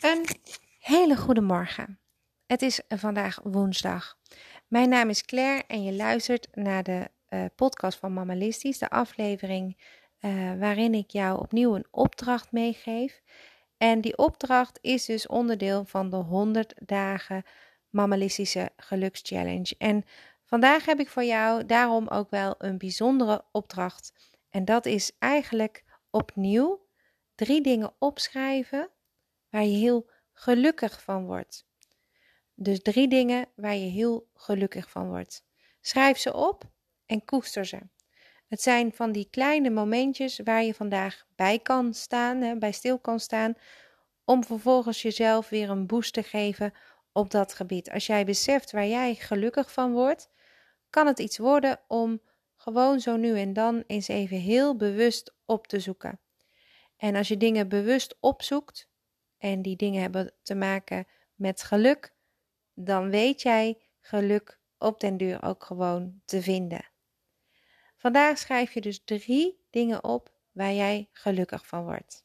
Een hele goede morgen. Het is vandaag woensdag. Mijn naam is Claire en je luistert naar de uh, podcast van Mammalistisch, de aflevering uh, waarin ik jou opnieuw een opdracht meegeef. En die opdracht is dus onderdeel van de 100 dagen Mammalistische Gelukschallenge. En vandaag heb ik voor jou daarom ook wel een bijzondere opdracht. En dat is eigenlijk opnieuw drie dingen opschrijven waar je heel gelukkig van wordt. Dus drie dingen waar je heel gelukkig van wordt. Schrijf ze op en koester ze. Het zijn van die kleine momentjes waar je vandaag bij kan staan, bij stil kan staan, om vervolgens jezelf weer een boost te geven op dat gebied. Als jij beseft waar jij gelukkig van wordt, kan het iets worden om gewoon zo nu en dan eens even heel bewust op te zoeken. En als je dingen bewust opzoekt, en die dingen hebben te maken met geluk, dan weet jij geluk op den duur ook gewoon te vinden. Vandaag schrijf je dus drie dingen op waar jij gelukkig van wordt.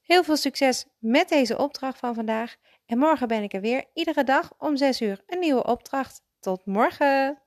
Heel veel succes met deze opdracht van vandaag. En morgen ben ik er weer, iedere dag om 6 uur, een nieuwe opdracht. Tot morgen!